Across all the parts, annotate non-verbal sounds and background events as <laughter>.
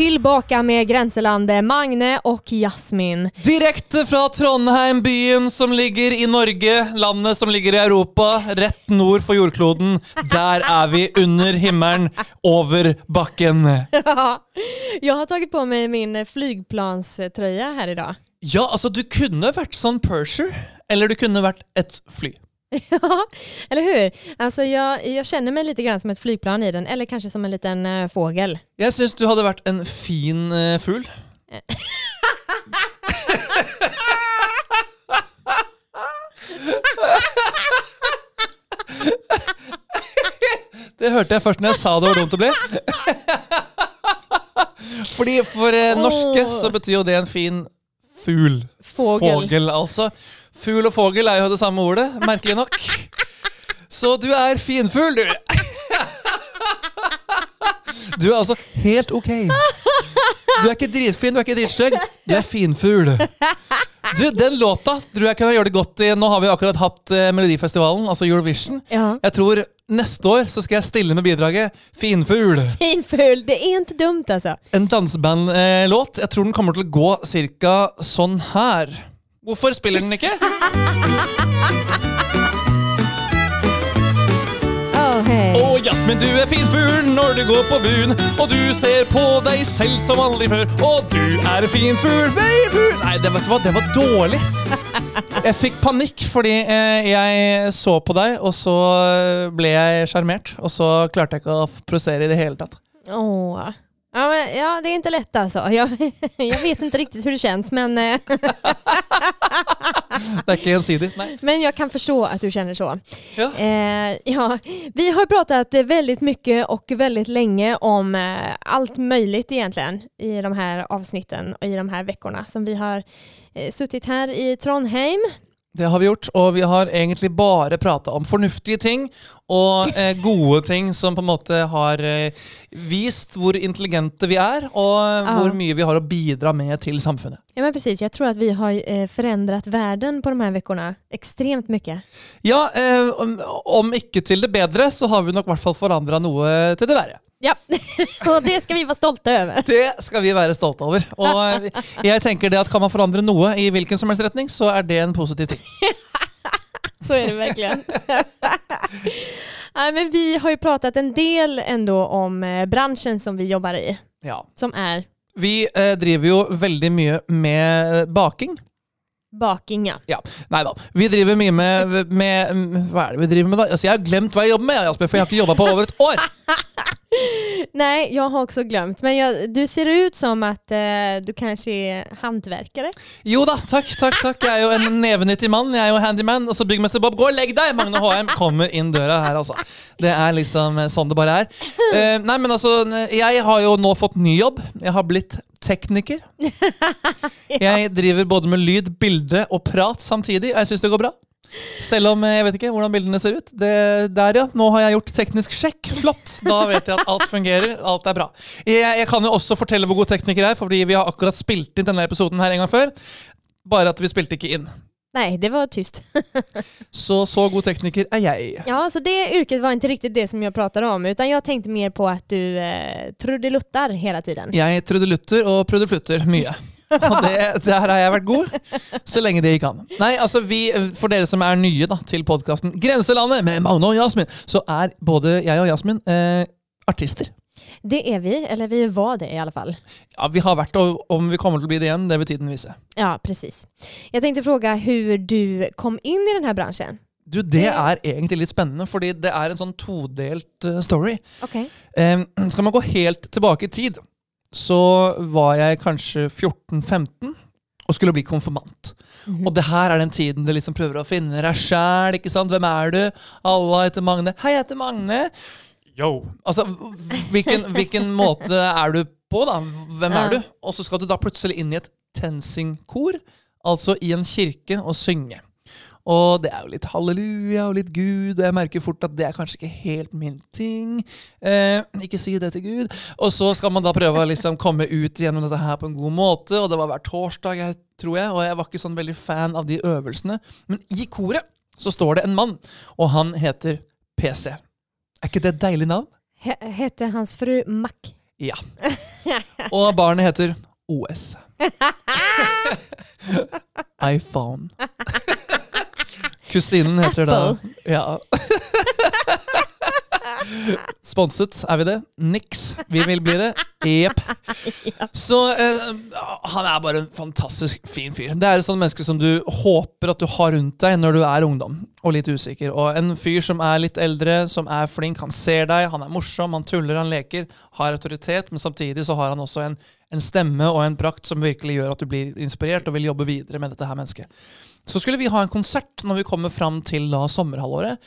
Tillbaka med Grenselandet, Magne og Jasmin. Direkte fra Trondheim, byen som ligger i Norge, landet som ligger i Europa, rett nord for jordkloden. Der er vi under himmelen, over bakken. <laughs> Jeg har tatt på meg min flyplanstrøye her i dag. Ja, altså, du kunne vært sånn Persher, eller du kunne vært et fly. <laughs> Ja, eller hur? Alltså jag, jag känner mig lite grann som ett flygplan i den, eller kanske som en liten uh, fågel. Jeg syns du hadde vært en fin uh, fugl. Det hørte jeg først når jeg sa det hvor dumt det bli. Fordi for eh, norske så betyr jo det en fin fugl. Fågel. altså. Fugl og fågel er jo det samme ordet, merkelig nok. Så du er finfugl, du. Du er altså helt ok. Du er ikke dritfin, du er ikke dritstygg. Du er finfugl. Du, Den låta tror jeg kan gjøre det godt i Nå har vi akkurat hatt eh, Melodifestivalen, altså Eurovision. Ja. Jeg tror neste år så skal jeg stille med bidraget Finfugl. Finfugl, det er ikke dumt altså. En dansebandlåt. Jeg tror den kommer til å gå cirka sånn her. Hvorfor spiller den ikke? Oh, hey. Å, Jasmin, du er finfugl når du går på buen, og du ser på deg selv som aldri før. Og du er finfugl, fugl Nei, det, vet du hva, det var dårlig. Jeg fikk panikk fordi eh, jeg så på deg, og så ble jeg sjarmert. Og så klarte jeg ikke å prosessere i det hele tatt. Åh. Ja, men, ja, det är inte lätt alltså. Jag, <laughs> jag vet inte riktigt hur det känns, men, eh, <laughs> Det är ikke gjensidig. Nei. men jag kan förstå att du känner så. Ja. Eh, ja, vi har pratat väldigt mycket och väldigt länge om eh, allt möjligt egentligen i de här avsnitten och i de här veckorna som vi har eh, suttit här i Trondheim. Det har vi gjort, og vi har egentlig bare prata om fornuftige ting og eh, <laughs> gode ting som på en måte har eh, vist hvor intelligente vi er, og Ja. hvor mye vi har å bidra med til samfunnet. Ja men precis, Jeg tror at vi har eh, forandret verden på de her ukene ekstremt mye. Ja, eh, om, om ikke til det bedre, så har vi nok i hvert fall forandra noe til det verre. Ja, <laughs> og det skal vi være stolte over. Det skal vi være stolte over. Og eh, <laughs> jeg tenker det at kan man forandre noe i hvilken som helst retning, så er det en positiv ting. <laughs> Så er det virkelig. Nei, men vi har jo pratet en del ändå om bransjen som vi jobber i, Ja. som er Vi eh, driver jo veldig mye med baking. baking. Ja. Ja, Nei da. Vi driver mye med, med Hva er det vi driver med, da? Altså, jeg har glemt hva jeg jobber med, Jasper, for jeg har ikke jobba på over et år. Nej, jag har också glömt. Men jag, du ser ut som att eh, du kanske är hantverkare. Jo da, takk, takk, takk. Jeg er jo en nevenyttig mann. Jeg er jo handyman. Og så byggmester Bob, gå og legg deg! Magne HM kommer inn døra her, altså. Det er liksom eh, sånn det bare er. Eh, nei, men altså, jeg har jo nå fått ny jobb. Jeg har blitt tekniker. <laughs> Jeg driver både med lyd, bilde og prat samtidig, og jeg syns det går bra. Selv om eh, jeg vet ikke hvordan bildene ser ut. Det, der, ja. Nå har jeg gjort teknisk sjekk. Flott. Da vet jeg at alt fungerer. Alt er bra. Jeg, jeg kan jo også fortelle hvor god tekniker jeg er, fordi vi har akkurat spilt inn denne episoden her en gang før. Bare at vi spilte ikke inn. Nei, det var tyst. <laughs> Så så god tekniker er jeg. Ja, så det yrket var ikke riktig det som jeg pratet om, utan jeg tenkte mer på at du eh, trudeluttar hele tiden. Jeg trudelutter og prudelflutter mye. <laughs> Og det, der har jeg vært god, så lenge det gikk an. Nei, altså vi, For dere som er nye da, til podkasten Grenselandet med Magne og Jasmin, så er både jeg og Jasmin eh, artister. Det er vi, eller vi var det i alle fall. Ja, Vi har vært, og om vi kommer til å bli det igjen, det vil tiden vise. Ja, precis. Jeg tenkte fråga hvordan du kom inn i denne bransjen. Du, Det er egentlig litt spennende, fordi det er en sånn todelt eh, story. Okay. Eh, skal man gå helt tilbake i tid, så var jeg kanskje 14-15 og skulle bli konfirmant. Mhm. Og det her er den tiden du liksom prøver å finne deg sjæl. Hvem er du? Alle heter Magne. Hei, jeg heter Magne. Yo. Altså, hvilken, hvilken <laughs> måte er du på, da? Hvem er du? Og så skal du da plutselig inn i et tensingkor, altså i en kirke, og synge. Og det er jo litt halleluja og litt Gud, og jeg merker fort at det er kanskje ikke helt min ting. Eh, ikke si det til Gud. Og så skal man da prøve å liksom komme ut gjennom dette her på en god måte, og det var hver torsdag, jeg, tror jeg, og jeg var ikke sånn veldig fan av de øvelsene. Men i koret så står det en mann, og han heter PC. Er ikke det et deilig navn? He- heter hans fru Mac? Ja. Og barnet heter OS. <laughs> iPhone. Kusinen heter da Ja. Sponset, er vi det? Niks. Vi vil bli det. Jepp. Så eh, han er bare en fantastisk fin fyr. Det er et sånt menneske som du håper at du har rundt deg når du er ungdom og litt usikker. Og en fyr som er litt eldre, som er flink, han ser deg, han er morsom, han tuller, han leker, har autoritet, men samtidig så har han også en, en stemme og en prakt som virkelig gjør at du blir inspirert og vil jobbe videre med dette her mennesket. Så skulle vi ha en konsert når vi kommer fram til da sommerhalvåret.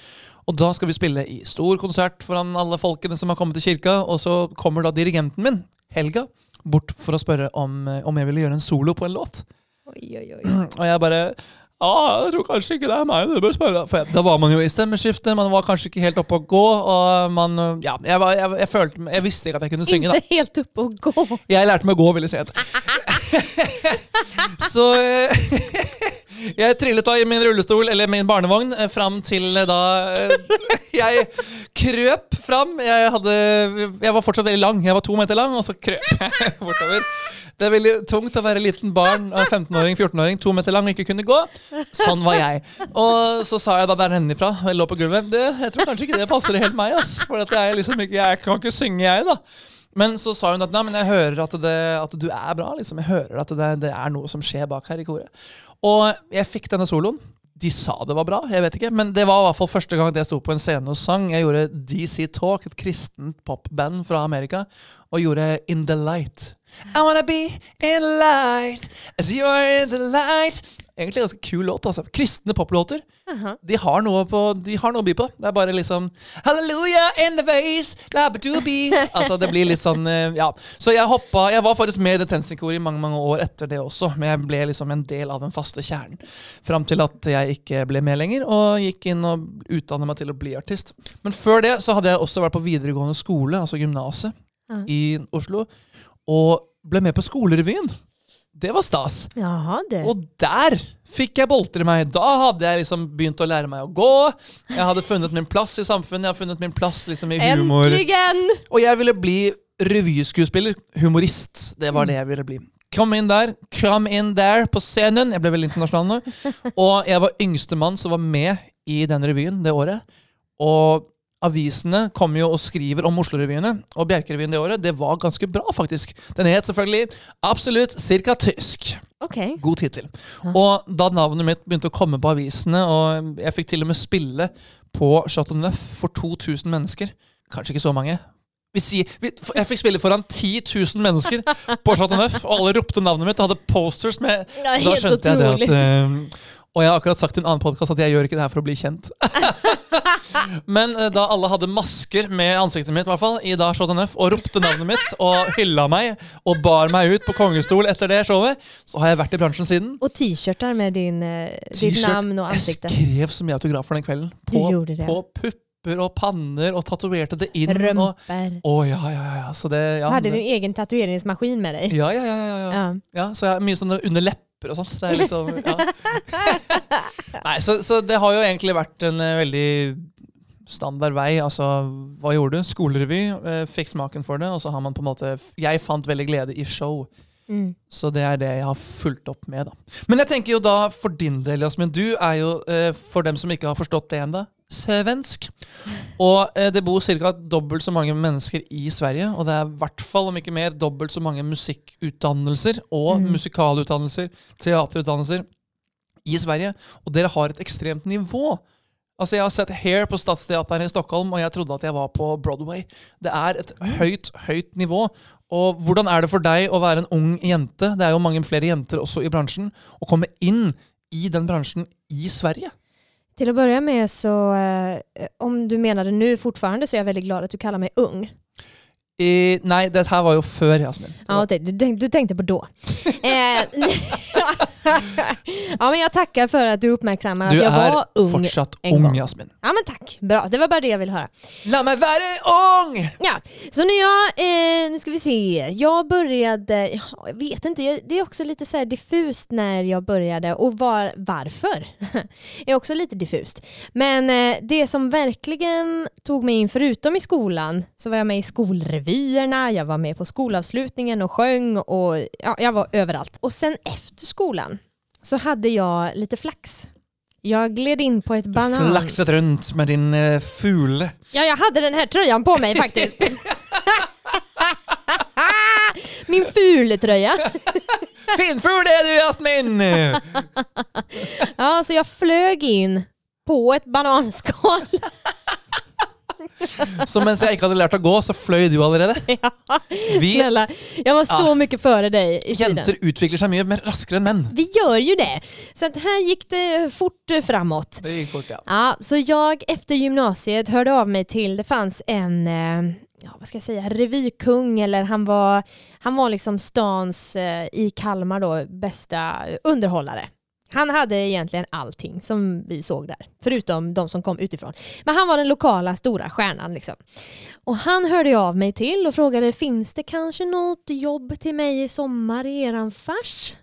Og da skal vi spille i stor konsert foran alle folkene som har kommet til kirka. Og så kommer da dirigenten min, Helga, bort for å spørre om, eh, om jeg ville gjøre en solo på en låt. Oi, oi, oi. <clears throat> Og jeg bare ja, jeg tror kanskje ikke det er meg du bør spørre. For jeg, da var man jo i stemmeskifte, man var kanskje ikke helt oppe å gå. Og man, ja, jeg, var, jeg, jeg, følte, jeg visste ikke at jeg kunne synge. da. Ikke helt oppe å gå. Jeg lærte meg å gå veldig sent. <laughs> <laughs> Så eh, <laughs> jeg trillet da i min rullestol, eller min barnevogn, eh, fram til eh, da eh, <laughs> Jeg krøp fram. Jeg, hadde, jeg var fortsatt veldig lang. Jeg var to meter lang, og så krøp <laughs> jeg bortover. Det er veldig tungt å være liten barn av 15-åring, 14-åring, to meter lang og ikke kunne gå. Sånn var jeg. Og så sa jeg da der nennifra, jeg lå på gulvet, du, jeg tror kanskje ikke det passer helt meg, ass. For jeg, liksom ikke, jeg kan ikke synge, jeg, da. Men så sa hun at nei, men jeg hører at, det, at du er bra. liksom. Jeg hører at det, det er noe som skjer bak her i koret. Og jeg fikk denne soloen. De sa det var bra, jeg vet ikke, men det var i hvert fall første gang jeg sto på en scene og sang. Jeg gjorde DC Talk, et kristent popband fra Amerika, og gjorde In the Light. I wanna be in light as you are in the light. Egentlig en ganske kul låt. altså. Kristne poplåter. Aha. De har, på, de har noe å by på. Det er bare liksom Hallelujah in the face. <laughs> Altså, det blir litt sånn eh, Ja. Så jeg hoppa Jeg var faktisk med i det Tensing-koret i mange mange år etter det også, men jeg ble liksom en del av den faste kjernen. Fram til at jeg ikke ble med lenger, og gikk inn og utdannet meg til å bli artist. Men før det så hadde jeg også vært på videregående skole, altså gymnaset, Ja. i Oslo, og ble med på Skolerevyen. Det var stas. Jaha, det. Og der fikk jeg bolter i meg. Da hadde jeg liksom begynt å lære meg å gå. Jeg hadde funnet min plass i samfunnet, jeg hadde funnet min plass liksom i humor. Äntligen! Og jeg ville bli revyskuespiller. Humorist. Det var det jeg ville bli. Kom inn der, come in there på scenen. Jeg ble veldig internasjonal nå. Og jeg var yngste mann som var med i den revyen det året. Og avisene kommer jo og skriver om Oslo-revyene. Og Bjerkerevyen det året, det var ganske bra, faktisk. Den het selvfølgelig Absolutt cirka tysk. Ok. God tittel. Og da navnet mitt begynte å komme på avisene, og jeg fikk til og med spille på Chateau Neuf for 2000 mennesker Kanskje ikke så mange. Vi, jeg fikk spille foran 10 000 mennesker på Chateau Neuf, og alle ropte navnet mitt og hadde posters med Nei, Da skjønte jeg det at eh, Og jeg har akkurat sagt i en annen podkast at jeg gjør ikke det her for å bli kjent. <laughs> Men eh, da alle hadde masker med ansiktet mitt, i hvert fall, i da Chateau NF, og ropte navnet mitt og hylla meg og bar meg ut på kongestol etter det showet, så har jeg vært i bransjen siden. Og t-shirter med din, eh, ditt T-shirt. namn og Jeg ansikte. skrev så mye autografer den kvelden. På, gjorde det. på pupper og panner, og tatoverte det inn. Og, Rømper. å, ja, ja, ja. Så det, ja, du hadde du egen tatoveringsmaskin med deg. ja, ja, ja, ja, ja. Ja. Ja, så jeg mye sånne under lepper og sånt. Det er liksom, ja. <laughs> Nei, så, så det har jo egentlig vært en eh, veldig standard vei. Altså, hva gjorde du? Skolerevy. eh, fikk smaken for det, og så har man på en måte Jeg fant veldig glede i show. Mm. Så det er det jeg har fulgt opp med. da. Men jeg tenker jo da for din del, Jasmin, du er jo, eh, for dem som ikke har forstått det ennå, svensk. Og eh, det bor ca. dobbelt så mange mennesker i Sverige. Og det er i hvert fall, om ikke mer, dobbelt så mange musikkutdannelser og mm. musikalutdannelser, teaterutdannelser i Sverige. Og dere har et ekstremt nivå. Altså Jeg har sett Hair på Stadsteateren i Stockholm, og jeg trodde at jeg var på Broadway. Det er et høyt, høyt nivå. Og hvordan er det for deg å være en ung jente, det er jo mange flere jenter også i bransjen, å komme inn i den bransjen i Sverige? Till att börja med så, eh, om du mener det nu fortfarande så er jeg veldig glad at du kallar meg ung. I, nei, det her var jo før, Jasmin. Ja, okay. du, tenkte på da. <laughs> eh, <laughs> <laughs> ja, men jag tackar för att du uppmärksammar Du att jag var ung. fortsatt ung. Jasmin. Ja men tack, bra. Det var bara det jag ville höra. La meg være ung! Ja, så när jag, eh, nu ska vi se, jag började, ja, jag vet inte, det är också lite så här diffust när jag började och var, varför <laughs> är också lite diffust. Men eh, det som verkligen tog mig in, förutom i skolan, så var jag med i skolrevyerna, jag var med på skolavslutningen och sjöng och ja, jag var överallt. Och sen efter skolan så hade jag lite flax. Jag gled in på ett banan... Flakset rundt med din uh, fugle. Ja, jag hade den här tröjan på mig faktiskt. <laughs> <laughs> Min fultröja. <laughs> Finnfugl er du, Jasmin! Ja, så jag flög in på ett bananskal. <laughs> Så mens jeg ikke hadde lært å gå, så fløy du allerede. <laughs> Ja, Vi snälla, jag var så Ja. mycket före dig i tiden. jenter utvikler seg mye mer raskere enn menn. Vi gör ju det. Så att här gick det fort framåt. Det gikk fort, ja. Ja, så jag efter gymnasiet hörde av mig till, det fanns en, eh, ja vad ska jag säga, revykung eller han var, han var liksom stans eh, i Kalmar då bästa underhållare. Han hade egentligen allting som vi såg där, förutom de som kom utifrån. Men han var den lokala stora stjärnan liksom. Och han hörde jag av mig till och frågade, finns det kanske något jobb till mig i sommar i eran fars?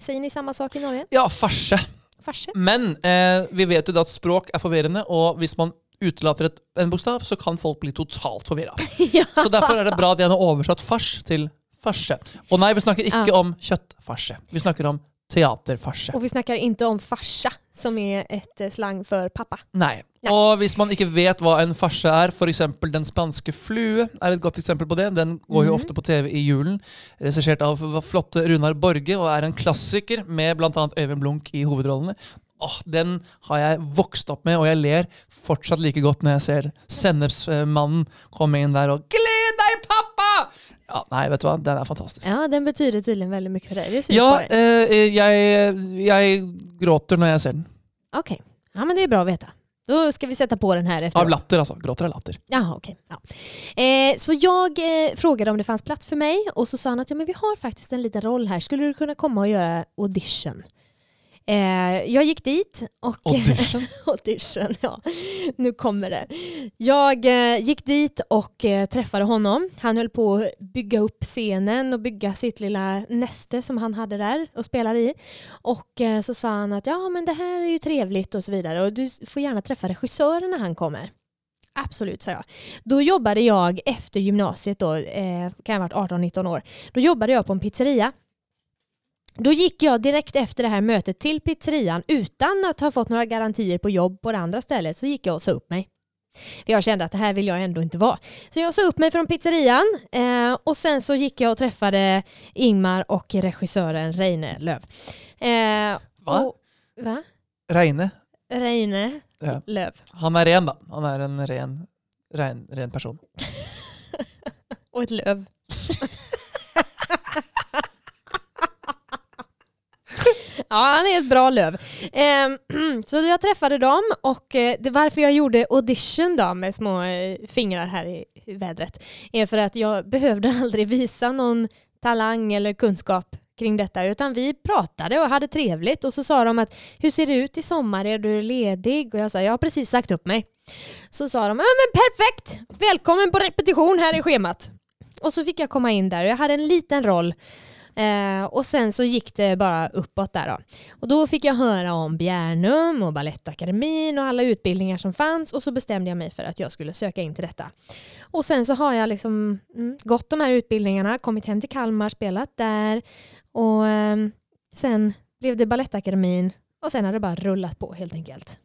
Säger ni samma sak i Norge? Ja, farse. Farse? Men eh, vi vet jo at språk er forvirrende, og hvis man utelater et, en bokstav, så kan folk bli totalt forvirra. <laughs> ja. Så derfor er det bra at jeg har oversatt fars til farse. Og nei, vi snakker ikke Ja. om kjøttfarse. Vi snakker om teaterfarse. Og vi snakker ikke om farsa som er ett eh, slang for pappa. Nei. Nei. Og hvis man ikke vet hva en farse er, f.eks. Den spanske flue er et godt eksempel på det. Den går jo Mhm. ofte på TV i julen. Regissert av flotte Runar Borge og er en klassiker med bl.a. Øyvind Blunk i hovedrollene. Åh, Den har jeg vokst opp med, og jeg ler fortsatt like godt når jeg ser Sennepsmannen komme inn der og 'Gled! Ja, Nei, vet du hva? Den er fantastisk. Ja, den betyder tydligen veldig mye for deg. Ja, eh, jeg, jeg gråter når jeg ser den. Ok. ja, men det er bra å vite. Da skal vi sette på den här Av latter, altså. Gråter av latter. Jaha, okay. Ja. Eh, så jag eh, frågade om det fanns plass for meg, og så sa han at ja, men vi har faktisk en liten roll her. Skulle du kunne komme og gjøre audition? Eh, jag gick dit och... Audition. <laughs> audition, ja. Nu kommer det. Jag eh, gick dit och eh, träffade honom. Han höll på att bygga upp scenen och bygga sitt lilla näste som han hade där och spelade i. Och eh, så sa han att ja men det här är ju trevligt och så vidare och du får gärna träffa regissören när han kommer. Absolut, sa jag. Då jobbade jag efter gymnasiet, då, eh, kan jag ha varit 18-19 år. Då jobbade jag på en pizzeria. Då gick jag direkt efter det här mötet till pizzerian utan att ha fått några garantier på jobb på det andra stället så gick jag och sa upp mig. För jag kände att det här vill jag ändå inte vara. Så jag sa upp mig från pizzerian eh, och sen så gick jag och träffade Ingmar och regissören Reine Löv. Eh, Va? Och, va? Reine. Reine Ja. Löv. Han er ren, da. Han er en ren, ren, ren person. <laughs> Och ett löv. <laughs> Ja, han är ett bra löv. Ehm, <clears throat> så jag träffade dem och eh, det varför jag gjorde audition då med små eh, fingrar här i vädret är för att jag behövde <laughs> aldrig visa någon talang eller kunskap kring detta utan vi pratade och hade trevligt och så sa de att hur ser det ut i sommar, är du ledig? Och jag sa jag har precis sagt upp mig. Så sa de ja men perfekt, välkommen på repetition här i schemat. Och så fick jag komma in där och jag hade en liten roll Eh, och sen så gick det bara uppåt där då. Och då fick jag höra om Bjärnum och Balettakademin och alla utbildningar som fanns och så bestämde jag mig för att jag skulle söka in till detta. Och sen så har jag liksom mm, gått de här utbildningarna, kommit hem till Kalmar, spelat där och eh, sen blev det Balettakademin och sen har det bara rullat på helt enkelt.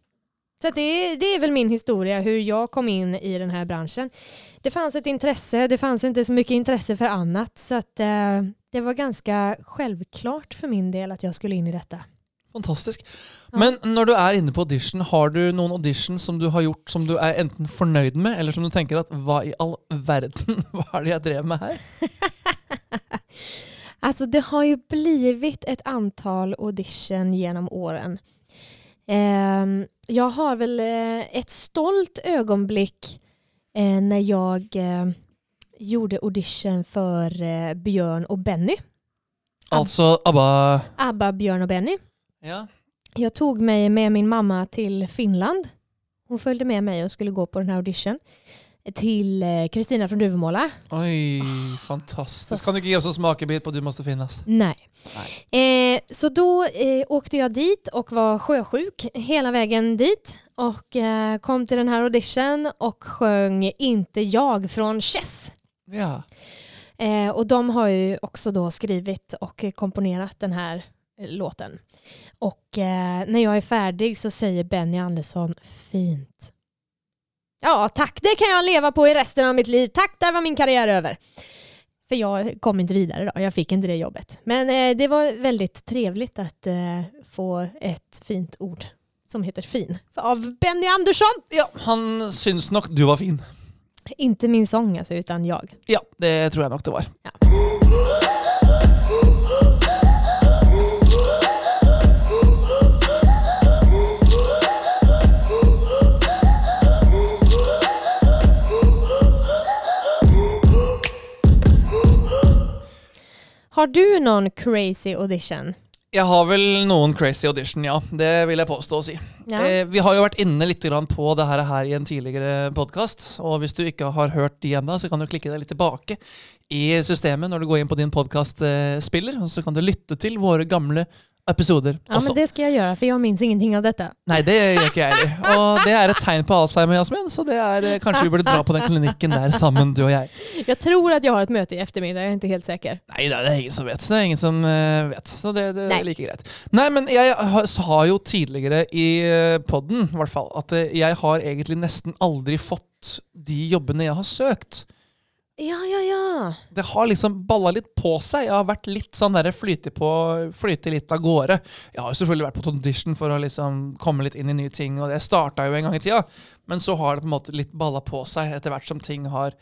Så det, det är väl min historia hur jag kom in i den här branschen. Det fanns ett intresse, det fanns inte så mycket intresse för annat så att eh, det var ganske selvklart for min del at jeg skulle inn i dette. Fantastisk. Ja. Men når du er inne på audition, har du noen audition som du har gjort som du er enten fornøyd med, eller som du tenker at hva i all verden <laughs> var det jeg drev med her? <laughs> altså, det har jo blivit et antal audition gjennom årene. Jeg jag har vel et stolt øyeblikk eh, jeg... jag eh, gjorde audition for eh, Bjørn og Benny. Altså ABBA ABBA, Björn och Benny. Ja. Jag tog mig med min mamma till Finland. Hon följde med mig och skulle gå på den här audition. Till eh, Kristina från Duvemåla. Oi, fantastisk. Så- Kan du ikke gi oss en smakebit på Du måste finnas? Nej. Eh, så då eh, åkte jag dit och var sjösjuk hela vägen dit. Och eh, kom till den här audition och sjöng Inte jag från Chess. Ja. Eh, och de har ju också då skrivit och komponerat den här eh, låten. Och eh, när jag är färdig så säger Benny Andersson fint. Ja, tack. Det kan jag leva på i resten av mitt liv. Tack, där var min karriär över. För jag kom inte vidare då. Jag fick inte det jobbet. Men eh, det var väldigt trevligt att eh, få ett fint ord som heter fin av Benny Andersson. ja. Han syns nok du var fin. Inte min sång alltså, utan jag. Ja, det tror jeg nok det var. Ja. Har du någon crazy audition? Jeg har vel noen crazy audition, ja. Det vil jeg påstå å si. Ja. Eh, vi har jo vært inne litt på det her, i en tidligere podkast. Og hvis du ikke har hørt de ennå, så kan du klikke deg litt tilbake i systemet når du går inn på din podkastspiller. Og så kan du lytte til våre gamle episoder Ja, også. men det skal jeg gjøre, for jeg minns ingenting av dette. Nei, det gjør ikke jeg heller. Og det er et tegn på Alzheimer, Jasmin. Så det er, eh, kanskje vi burde dra på den klinikken der sammen, du og jeg. Jeg tror at jeg har et møte i eftermiddag, jeg er ikke helt sikker. Nei, det er ingen som vet. Det er ingen som eh, vet. Så det, det er like greit. Nei, men jeg sa jo tidligere i podden, hvert fall, at eh, jeg har egentlig nesten aldri fått de jobbene jeg har søkt. Ja, ja, ja. Det har liksom balla litt på seg. Jeg har vært litt sånn der flyte, på, flyte litt av gårde. Jeg har jo selvfølgelig vært på audition for å liksom komme litt inn i nye ting, og det starta jo en gang i tida. Men så har det på en måte litt balla på seg etter hvert som ting har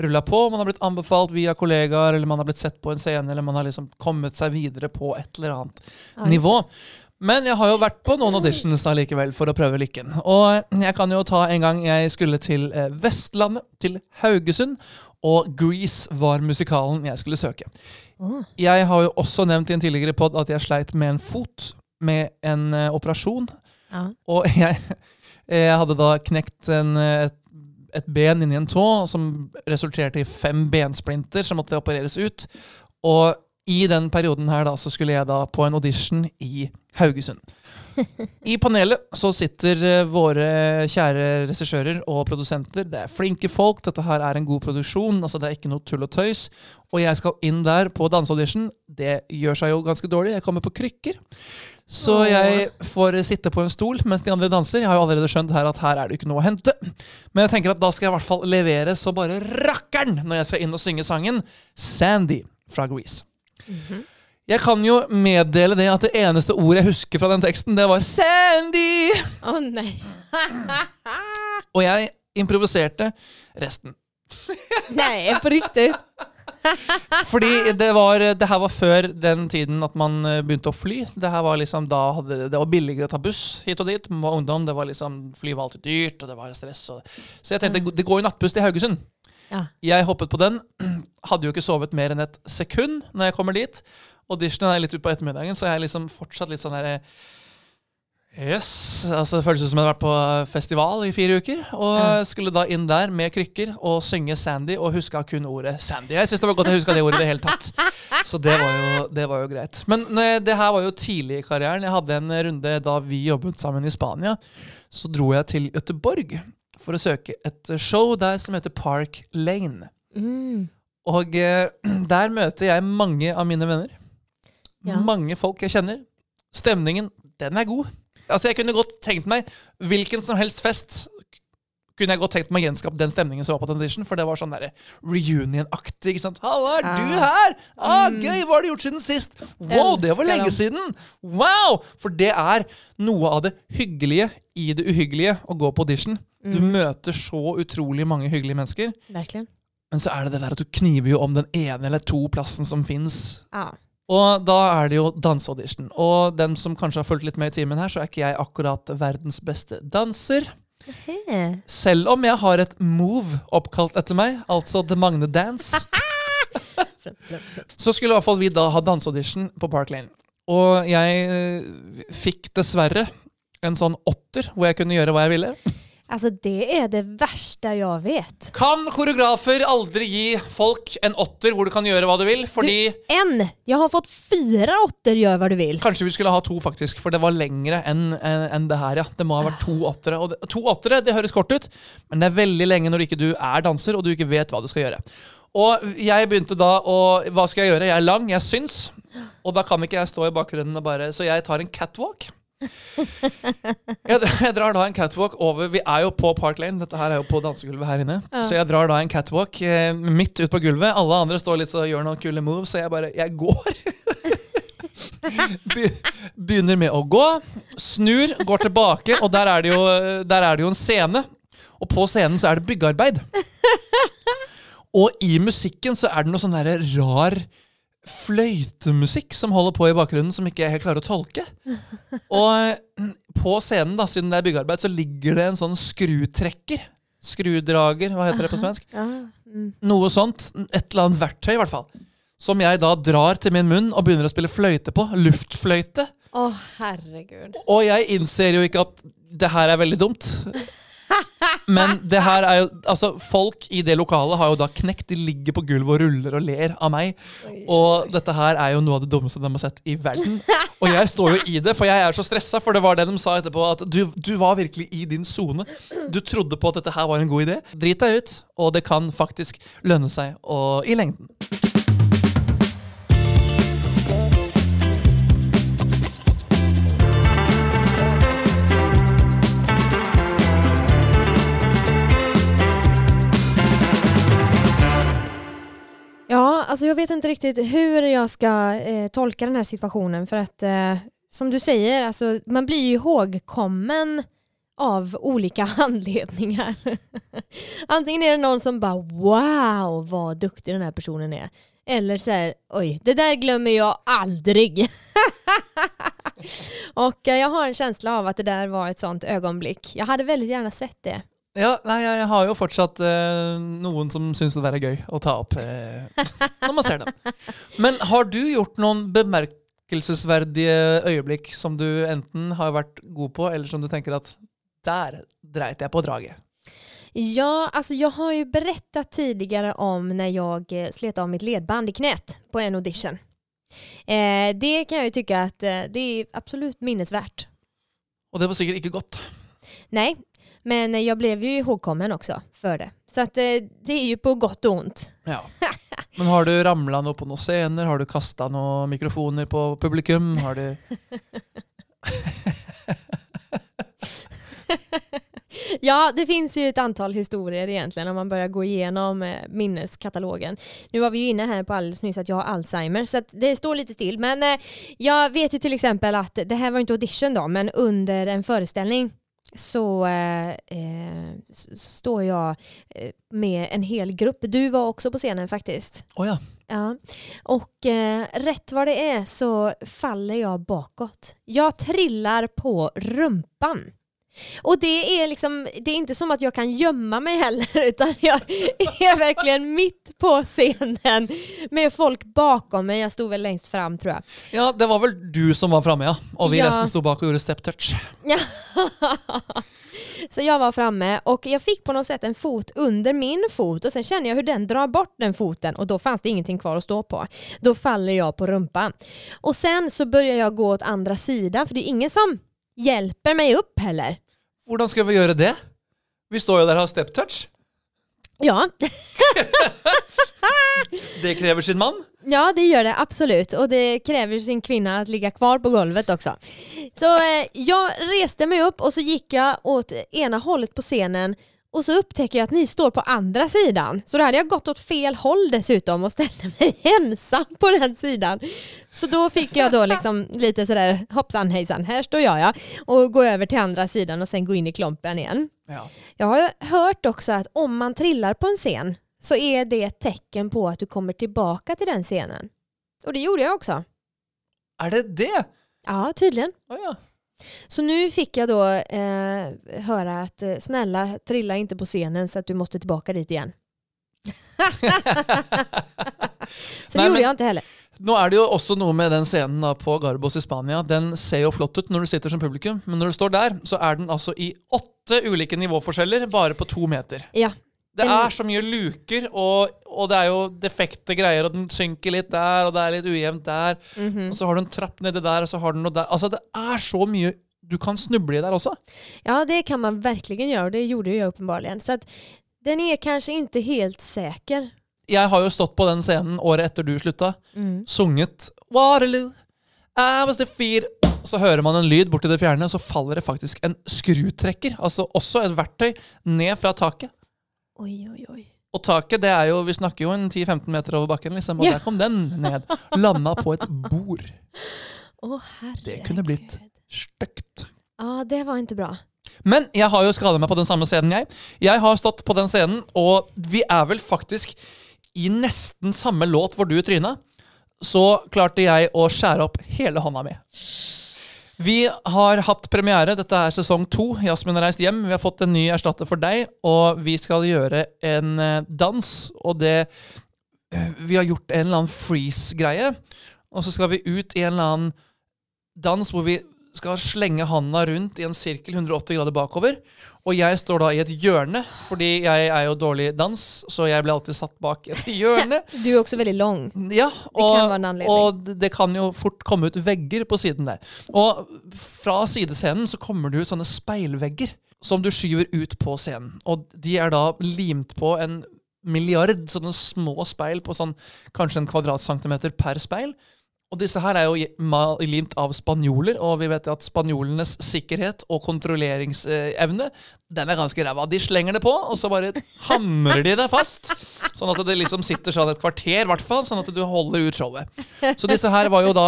rulla på. Man har blitt anbefalt via kollegaer, eller man har blitt sett på en scene, eller man har liksom kommet seg videre på et eller annet ja nivå. Men jeg har jo vært på noen auditions da likevel for å prøve lykken. Og jeg kan jo ta en gang jeg skulle til eh, Vestlandet, til Haugesund, og Grease var musikalen jeg skulle søke. Oh. Jeg har jo også nevnt i en tidligere pod at jeg sleit med en fot med en uh, operasjon. Ja. Og <laughs> jeg, jeg hadde da knekt en, eh, et, et ben inni en tå, som resulterte i fem bensplinter som måtte opereres ut. Og i den perioden her da, så skulle jeg da på en audition i Haugesund. I panelet så sitter eh, våre kjære regissører og produsenter. Det er flinke folk. Dette her er en god produksjon. altså Det er ikke noe tull og tøys. Og jeg skal inn der på danseaudition. Det gjør seg jo ganske dårlig. Jeg kommer på krykker. Så jeg får sitte på en stol mens de andre danser. Jeg har jo allerede skjønt her at her er det ikke noe å hente. Men jeg tenker at da skal jeg i hvert fall levere så bare rakkeren når jeg skal inn og synge sangen Sandy fra Grease. Jeg kan jo meddele det at det eneste ordet jeg husker fra den teksten, det var Sandy! Å oh, nei. <laughs> Og jeg improviserte resten. nei, på riktig? <laughs> Fordi det var Det her var før den tiden at man eh, begynte å fly. Det her var liksom da hadde, Det var billigere å ta buss hit og dit. Var ungdom, det var liksom Fly var alltid dyrt, og det var stress. Og, så jeg tenkte det går jo nattbuss til Haugesund. Ja. Jeg hoppet på den. <clears throat> Hadde jo ikke sovet mer enn et sekund når jeg kommer dit. Auditionen er litt utpå ettermiddagen, så jeg er liksom fortsatt litt sånn der Yes. altså Det føles som jeg har vært på festival i fire uker. Og Ja. skulle da inn der med krykker og synge Sandy, og huska kun ordet Sandy. Jeg syns det var godt jeg huska det ordet i det hele tatt. Så det var jo, det var jo greit. Men eh, det her var jo tidlig i karrieren. Jeg hadde en runde da vi jobbet sammen i Spania. Så dro jeg til Göteborg for å søke et show der som heter Park Lane. Mm. Og eh, <clears throat> der møter jeg mange av mine venner. Ja. Mange folk jeg kjenner. Stemningen, den er god. Altså, jeg kunne godt tenkt meg hvilken som helst fest kunne jeg godt tenkt meg å gjenskape den stemningen som var på den audition, for det var sånn reunion-aktig. ikke sant? 'Halla, er du her? Ah, Mm. Gøy! Hva har du gjort siden sist?' Wow, det var lenge siden! Wow! For det er noe av det hyggelige i det uhyggelige å gå på audition. Du Mm. møter så utrolig mange hyggelige mennesker. Verkligen. Men så er det det der at du kniver jo om den ene eller to plassen som fins. Ah. Og da er det jo danseaudition. Og dem som kanskje har fulgt litt med i timen her, så er ikke jeg akkurat verdens beste danser. Selv om jeg har et move oppkalt etter meg, altså The Magne Dance. <laughs> Så skulle i hvert fall vi da ha danseaudition på Park Lane. Og jeg eh, fikk dessverre en sånn åtter hvor jeg kunne gjøre hva jeg ville. Alltså det er det verste jeg vet. Kan koreografer aldri gi folk en åtter hvor du kan gjøre hva du vil? Fordi En! Jeg har fått fire åtter, gjør hva du vil. Kanskje vi skulle ha to, faktisk, for det var lengre enn en, en det her. ja. Det må ha vært to åttere. Og det, to åttere det høres kort ut, men det er veldig lenge når ikke du er danser og du ikke vet hva du skal gjøre. Og jeg begynte da å Hva skal jeg gjøre? Jeg er lang, jeg syns. Og da kan ikke jeg stå i bakgrunnen og bare Så jeg tar en catwalk. Jeg, jeg drar da en catwalk over Vi er jo på Park Lane, dette her er jo på dansegulvet her inne. Ja. Så jeg drar da en catwalk eh, midt ut på gulvet. Alle andre står litt og gjør noen kule moves, så jeg bare Jeg går. <laughs> Be begynner med å gå, snur, går tilbake, og der er det jo, der er det jo en scene. Og på scenen så er det byggearbeid. Og i musikken så er det noe sånn derre rar fløytemusikk som holder på i bakgrunnen, som ikke jeg helt klarer å tolke. Og mm, på scenen, da, siden det er byggearbeid, så ligger det en sånn skrutrekker. Skrudrager, hva heter det på svensk? Mm. Noe sånt. Et eller annet verktøy, i hvert fall. Som jeg da drar til min munn og begynner å spille fløyte på. Luftfløyte. Å, herregud. Og jeg innser jo ikke at det her er veldig dumt. Men det her er jo Altså, folk i det lokalet har jo da knekt. De ligger på gulvet og ruller og ler av meg. Og dette her er jo noe av det dummeste de har sett i verden. <laughs> Og jeg står jo i det, for jeg er så stressa. For det var det de sa etterpå, at du, du var virkelig i din sone. Du trodde på at dette her var en god idé. Drit deg ut, og det kan faktisk lønne seg og, i lengden. Ja, alltså jag vet inte riktigt hur jag ska eh, tolka den här situationen för att eh, som du säger, alltså, man blir ju ihågkommen av olika <laughs> anledningar. Antingen är det någon som bara wow vad duktig den här personen är. Eller så här, oj det där glömmer jag aldrig. <laughs> Och eh, jag har en känsla av att det där var ett sånt ögonblick. Jag hade väldigt gärna sett det. Ja, nei, jeg har jo fortsatt eh, noen som syns det der er gøy å ta opp eh, når man ser dem. Men har du gjort noen bemerkelsesverdige øyeblikk som du enten har vært god på, eller som du tenker at der dreit jeg på draget? Ja, altså jeg har jo berettet tidligere om når jag eh, slet av mitt ledband i kneet på en audition. Eh, det kan jeg jo tykke att eh, det er absolut minnesverdt. Og det var sikkert ikke godt. Nej, men jeg jag blev ju ihågkommen också för det. Så att eh, det är ju på gott och ont. Ja. <laughs> Men har du ramla noe på noen scener? Har du kasta noen mikrofoner på publikum? Har du <laughs> Ja, det finns ju ett antal historier egentligen om man börjar gå igenom eh, minneskatalogen. Nu var vi ju inne här på alldeles nyss att jag har Alzheimer så det står lite still. Men eh, jag vet ju till exempel att det här var inte audition då, men under en föreställning så eh, eh, står jag eh, med en hel grupp. Du var också på scenen faktiskt. Oh ja. Ja. Och eh, rätt vad det är så faller jag bakåt. Jag trillar på rumpan. Och det är liksom, det är inte som att jag kan gömma mig heller <laughs> utan jag är verkligen mitt på scenen med folk bakom mig. Jag stod väl längst fram tror jag. Ja, det var vel du som var framme, ja. Og vi Ja. resten stod bak og gjorde step touch. <laughs> Så jag var framme och jag fick på något sätt en fot under min fot och sen känner jag hur den drar bort den foten och då fanns det ingenting kvar att stå på. Då faller jag på rumpan. Och sen så börjar jag gå åt andra sidan för det är ingen som hjälper mig upp heller. Hvordan skal vi gjøre det? Vi står jo der og har step touch. Ja, <laughs> Det krever sin mann. ja det gjør det absolut Og det krever sin kvinne å ligge kvar på golvet også. Så eh, jeg reste meg opp, og så gikk jeg åt ene hållet på scenen och så upptäcker jag att ni står på andra sidan. Så då hade jag gått åt fel håll dessutom och ställde mig <laughs> ensam på den sidan. Så då fick jag då liksom lite sådär hoppsan hejsan, här står jag ja. Och gå över till andra sidan och sen gå in i klumpen igen. Ja. Jag har hört också att om man trillar på en scen så är det ett tecken på att du kommer tillbaka till den scenen. Och det gjorde jag också. Er det det? Ja, tydligen. Oh ja. Så nu fick jag då eh, höra att eh, snälla trilla inte på scenen så att du måste tillbaka dit igen. Så det Nej, gjorde men- jag inte heller. Nå er det jo også noe med den scenen på Garbos i Spania. Den ser jo flott ut når du sitter som publikum, men når du står der, så er den altså i åtte ulike nivåforskjeller bare på to meter. Ja, Det er så mye luker, og, og det er jo defekte greier, og den synker litt der, og det er litt ujevnt der. Mhm. Og så har du en trapp nedi der, og så har du noe der. Altså, det er så mye du kan snuble i der også. ja, det kan man virkelig gjøre, og det gjorde jeg åpenbart. Så att den er kanskje ikke helt sikker. Jeg har jo stått på den scenen året etter du slutta, Mm. sunget Waterloo, I was defeated. Så hører man en lyd borti det fjerne, og så faller det faktisk en skrutrekker, altså også et verktøy, ned fra taket. Oj, oi, oi. Og taket, det er jo, vi snakker jo en 10-15 meter over bakken, liksom, og Ja. der kom den ned. Landa på et bord. Å, herregud. Det kunne blitt stygt. Ja, det var ikke bra. Men jeg har jo skada meg på den samme scenen, jeg. Jeg har stått på den scenen, og vi er vel faktisk i nesten samme låt hvor du tryna. Så klarte jeg å skjære opp hele hånda mi. Vi har hatt premiere. Dette er sesong to. Jasmin har reist hjem. Vi har fått en ny erstatter for deg, og vi skal gjøre en eh, dans. Og det eh, Vi har gjort en eller annen freeze-greie, og så skal vi ut i en eller annen dans hvor vi skal slenge handa rundt i en sirkel 180 grader bakover. Og jeg står da i et hjørne, fordi jeg er jo dårlig dans, så jeg ble alltid satt bak et hjørne. <laughs> Du er også veldig lang. Ja, og, være og det- det kan jo fort komme ut vegger på siden der. Og fra sidescenen så kommer det ut sånne speilvegger som du skyver ut på scenen. Og de er da limt på en milliard sånne små speil på sånn kanskje en kvadratcentimeter per speil. Og disse her er jo limt av spanjoler, og vi vet at spanjolenes sikkerhet og kontrolleringsevne den er ganske ræva. De slenger det på, og så bare hamrer de det fast. Sånn at det liksom sitter sånn et kvarter, i hvert fall, sånn at du holder ut showet. Så disse her var jo da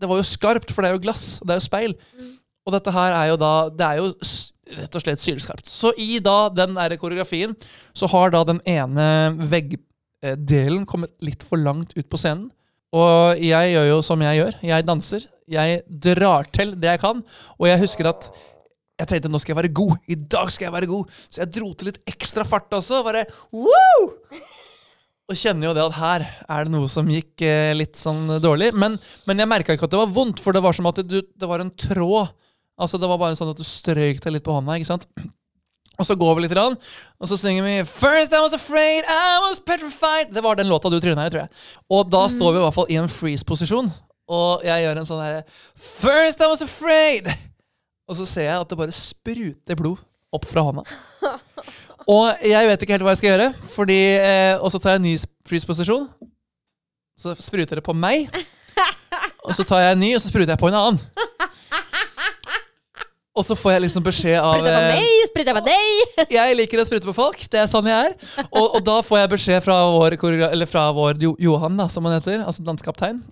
Det var jo skarpt, for det er jo glass, det er jo speil. Og dette her er jo da Det er jo rett og slett sylskarpt. Så i da den der koreografien så har da den ene veggdelen kommet litt for langt ut på scenen. Og jeg gjør jo som jeg gjør. Jeg danser. Jeg drar til det jeg kan. Og jeg husker at jeg tenkte nå skal jeg være god. I dag skal jeg være god. Så jeg dro til litt ekstra fart også. Bare woo! Og kjenner jo det at her er det noe som gikk eh, litt sånn dårlig. Men, men jeg merka ikke at det var vondt, for det var som at det, det var en tråd. Altså Det var bare sånn at du strøyk deg litt på hånda. ikke sant? Og så går vi litt, rann, og så synger vi First I was afraid, I was petrified. Det var den låta du tryna i, tror jeg. Og da står vi i hvert fall i en freeze-posisjon. Og jeg gjør en sånn her First I was afraid. Og så ser jeg at det bare spruter blod opp fra hånda. <laughs> Og jeg vet ikke helt hva jeg skal gjøre, fordi, eh, og så tar jeg en ny freeze-posisjon. Så spruter det på meg. <laughs> Og så tar jeg en ny, og så spruter jeg på en annen. <laughs> Og så får jeg liksom beskjed av Sprute på meg! mig, på deg! jeg liker å sprute på folk. Det er sånn jeg er. Og, og da får jeg beskjed fra vår, eller fra vår Johan, da, som han heter, altså danskaptein.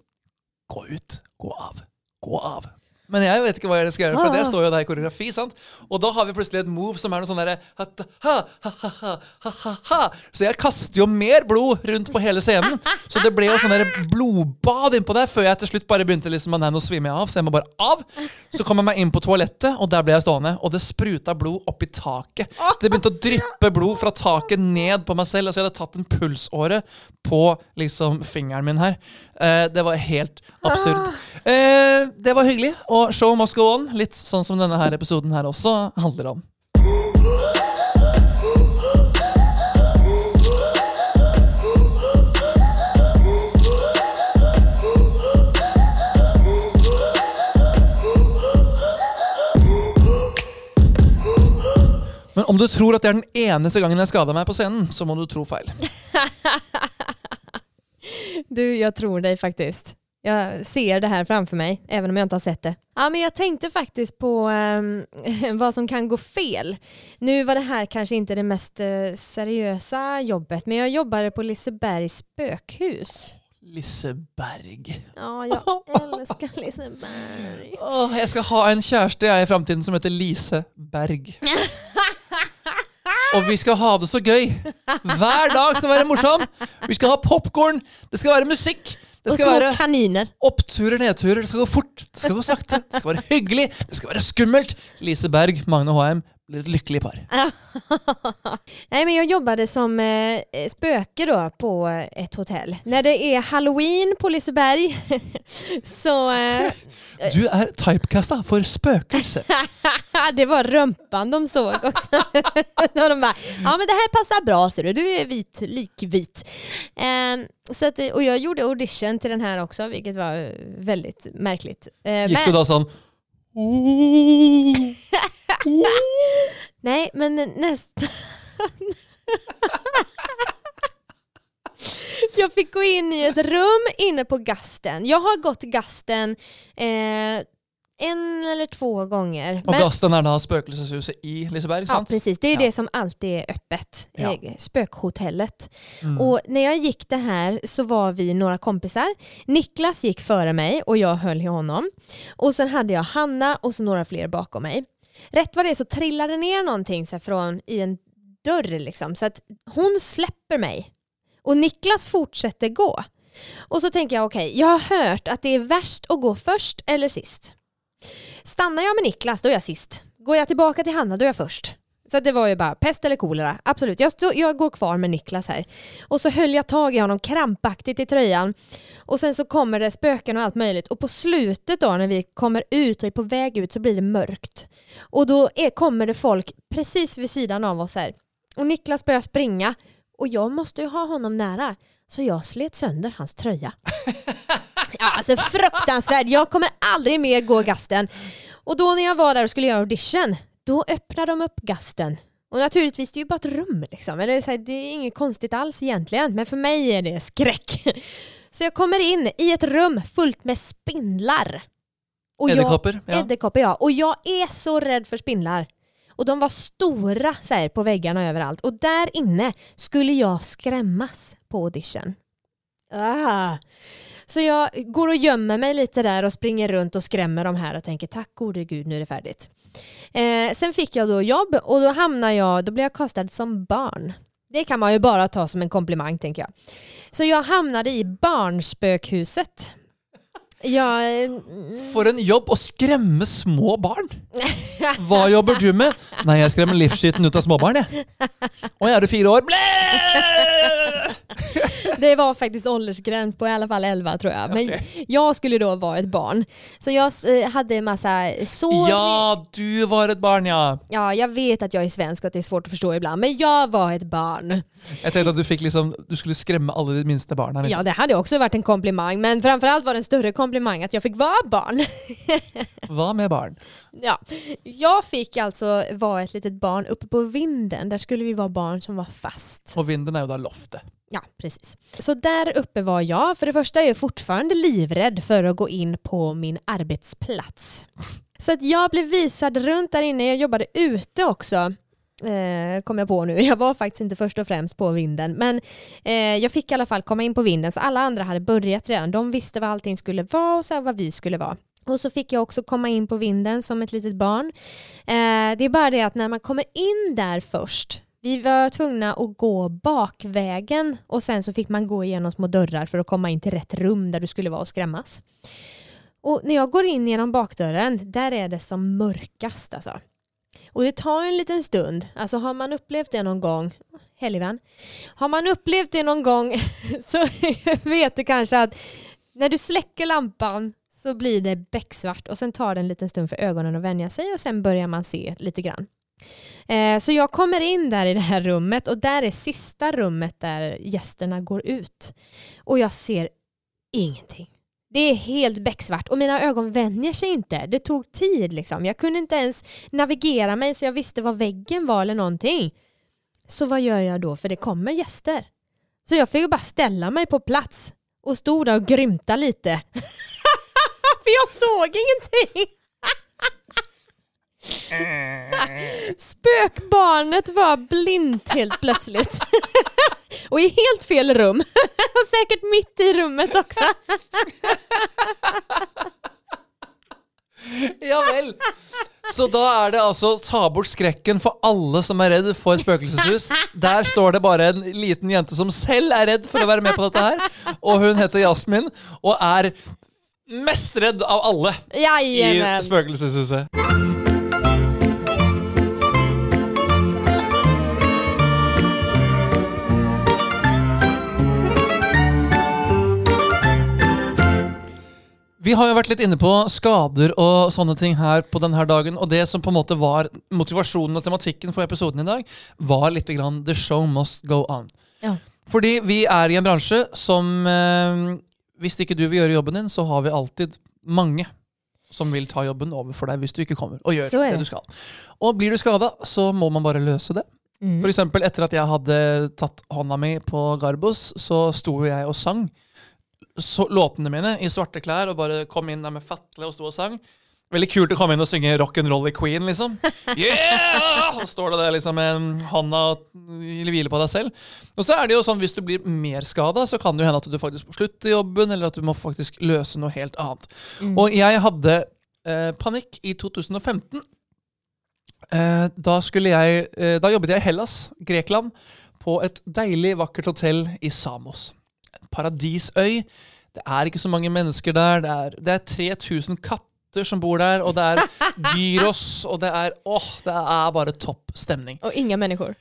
Gå ut. Gå av. Gå av. Men jeg vet ikke hva jeg skal gjøre, for det står jo der i koreografi. sant? Og da har vi plutselig et move som er noe sånn derre ha, ha, ha, ha, ha, ha, ha. Så jeg kaster jo mer blod rundt på hele scenen. Så det ble jo sånn der blodbad innpå der, før jeg til slutt bare begynte liksom, nei, nå svimmer jeg av, så jeg må bare av. Så kom jeg meg inn på toalettet, og der ble jeg stående. Og det spruta blod opp i taket. Det begynte å dryppe blod fra taket ned på meg selv. Altså jeg hadde tatt en pulsåre på liksom fingeren min her. Eh, det var helt absurd. Eh, det var hyggelig. Og show must go on. Litt sånn som denne her episoden her også handler om. Men om du tror at det er den eneste gangen jeg skada meg på scenen, så må du tro feil. <laughs> Du, jeg tror deg faktiskt. Jag ser det här framför mig, även om jag inte har sett det. Ja, men jag tänkte faktiskt på eh, <laughs> vad som kan gå fel. Nu var det här kanske inte det mest eh, seriösa jobbet, men jag jobbade på Lisebergs spökhus. Liseberg. Ja, jag <laughs> älskar Liseberg. Åh, jeg skal ha en kjæreste jeg i framtiden som heter Lise Berg. <laughs> Og vi skal ha det så gøy. Hver dag skal være morsom. Vi skal ha popkorn. Det skal være musikk. Det skal være kaniner. oppturer, nedturer. Det skal gå fort. Det skal gå sakte. Det skal være hyggelig. Det skal være skummelt. Lise Berg, Magne Håheim, blir ett lyckligt par. <laughs> Nej men jag jobbade som eh, spöke då på ett hotell. När det är halloween på Liseberg <laughs> så eh, Du är typecastad för spökelse. <laughs> det var rumpan de såg också. de bara, ja men det här passar bra ser du, du är vit, likvit. Eh, så att, och jag gjorde audition till den här också, vilket var väldigt märkligt. Eh, Gick du men- då sån... <laughs> Nej, men nästan. jag fick gå in i ett rum inne på gasten. Jag har gått gasten eh, en eller två gånger. Och gasten är här spökelseshuset i Liseberg, Ja, sant? precis. Det är Ja. det som alltid är öppet. Ja. Eh, Spökhotellet. Mm. Och när jag gick det här så var vi några kompisar. Niklas gick före mig och jag höll i honom. Och sen hade jag Hanna och så några fler bakom mig. Rätt vad det är så trillade det ner någonting så från i en dörr liksom. Så att hon släpper mig. Och Niklas fortsätter gå. Och så tänker jag okej, jag har hört att det är värst att gå först eller sist. Stannar jag med Niklas, då är jag sist. Går jag tillbaka till Hanna, då är jag först. Så det var ju bara pest eller kolera. Absolut, jag, stod, jag går kvar med Niklas här. Och så höll jag tag i honom krampaktigt i tröjan. Och sen så kommer det spöken och allt möjligt. Och på slutet då när vi kommer ut och är på väg ut så blir det mörkt. Och då är, kommer det folk precis vid sidan av oss här. Och Niklas börjar springa. Och jag måste ju ha honom nära. Så jag slet sönder hans tröja. <laughs> Ja, alltså fruktansvärt. Jag kommer aldrig mer gå gasten. Och då när jag var där och skulle göra audition, då öppnade de upp gasten. Och naturligtvis, det är ju bara ett rum liksom. Eller så här, det är inget konstigt alls egentligen, men för mig är det skräck. Så jag kommer in i ett rum fullt med spindlar. Och Edderkopper? Ja. Edderkoppor ja. Och jag är så rädd för spindlar. Och de var stora så här, på väggarna överallt. Och där inne skulle jag skrämmas på audition. Ah. Så jag går och gömmer mig lite där och springer runt och skrämmer de här och tänker tack gode gud nu är det färdigt. Eh, sen fick jag då jobb och då hamnar jag, då blev jag kastad som barn. Det kan man ju bara ta som en komplimang tänker jag. Så jag hamnade i barnspökhuset. Eh, For en jobb å skremme små barn! Hva jobber du med? Nei, jeg skremmer livsskitten ut av småbarn, jeg. Å, er du fire år? Blæh! Det var faktisk åldersgräns på i alla fall 11 tror jag. Men okay. jag skulle då vara ett barn. Så jag hadde hade massa sår. Ja, du var et barn, ja. ja, jag vet att jag är svensk och att det är svårt att förstå ibland. Men jag var ett barn. Jeg tenkte at du liksom Du skulle skremme alle de minste barna. Ja, Liksom. det hade också varit en komplimang. Men framförallt var det en större komplimang att jag fick vara barn. <laughs> Hva med barn? ja. Jag fick alltså vara ett litet barn uppe på vinden. Där skulle vi vara barn som var fast. Og vinden er jo da loftet. Ja, precis. Så där uppe var jag. För det första är jag fortfarande livrädd för att gå in på min arbetsplats. Så att jag blev visad runt där inne. Jag jobbade ute också. Eh, kom jag på nu. <laughs> Jag var faktiskt inte först och främst på vinden. Men eh, jag fick i alla fall komma in på vinden. Så alla andra hade börjat redan. De visste vad allting skulle vara och så vad vi skulle vara. Och så fick jag också komma in på vinden som ett litet barn. Eh, det är bara det att när man kommer in där först vi var tvungna att gå bakvägen och sen så fick man gå igenom små dörrar för att komma in till rätt rum där du skulle vara och skrämmas. Och när jag går in genom bakdörren, där är det som mörkast alltså. Och det tar en liten stund. Alltså har man upplevt det någon gång, helgvän. Har man upplevt det någon gång <laughs> så <laughs> vet du kanske att när du släcker lampan så blir det becksvart och sen tar det en liten stund för ögonen att vänja sig och sen börjar man se lite grann. Eh, Så jag kommer in där i det här rummet och där är sista rummet där gästerna går ut. Och jag ser ingenting. Det är helt becksvart och mina ögon vänjer sig inte. Det tog tid liksom. Jag kunde inte ens navigera mig så jag visste var väggen var eller någonting. Så vad gör jag då? För det kommer gäster. Så jag fick bara ställa mig på plats och stod där och grymta lite. <laughs> För jag såg ingenting. <laughs> Spökbarnet var blint helt plötsligt. <laughs> <laughs> Och i helt fel rum. <laughs> Och säkert mitt i rummet också. <laughs> Ja vel. Så da er det altså ta bort skrekken for alle som er redd for spøkelseshus. Der står det bare en liten jente som selv er redd for å være med på dette her. Og hun heter Jasmin og er mest redd av alle i spøkelseshuset. Vi har jo vært litt inne på skader og sånne ting her på denne dagen. Og det som på en måte var motivasjonen og tematikken for episoden i dag, var litt grann The show must go on. Ja. Fordi vi er i en bransje som eh, Hvis ikke du vil gjøre jobben din, så har vi alltid mange som vil ta jobben over for deg hvis du ikke kommer og gjør det. det. du skal. Og blir du skada, så må man bare løse det. Mm. For eksempel etter at jeg hadde tatt hånda mi på Garbos, så sto jeg og sang så, låtene mine i svarte klær og bare kom inn der med fatle og sto og sang. Veldig kult å komme inn og synge rock and roll i Queen, liksom. <laughs> Yeah! Og står det der liksom med hånda og hvile på deg selv. Og så er det jo sånn, hvis du blir mer skada, så kan det jo hende at du faktisk må slutte i jobben, eller at du må faktisk løse noe helt annet. Mm. Og jeg hadde eh, panikk i 2015. Eh, da skulle jeg eh, Da jobbet jeg i Hellas, Grekland, på et deilig, vakkert hotell i Samos. Paradisøy. Det er ikke så mange mennesker der. Det er, det er 3000 katter som bor der, og det er gyros, og det er Åh, det er bare topp stemning. Og inga mennesker.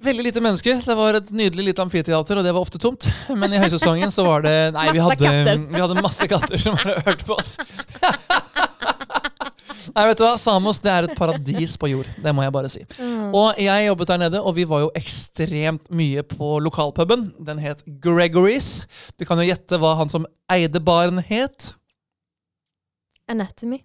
Veldig lite mennesker. Det var et nydelig lite amfiteater, og det var ofte tomt. Men i høysesongen så var det Nei, vi hadde, vi hadde masse katter som hadde hørt på oss. <laughs> Nei, vet du hva? Samos det er et paradis på jord. Det må jeg bare si. Og jeg jobbet der nede, og vi var jo ekstremt mye på lokalpuben. Den het Gregory's. Du kan jo gjette hva han som eide baren het. Anatomy.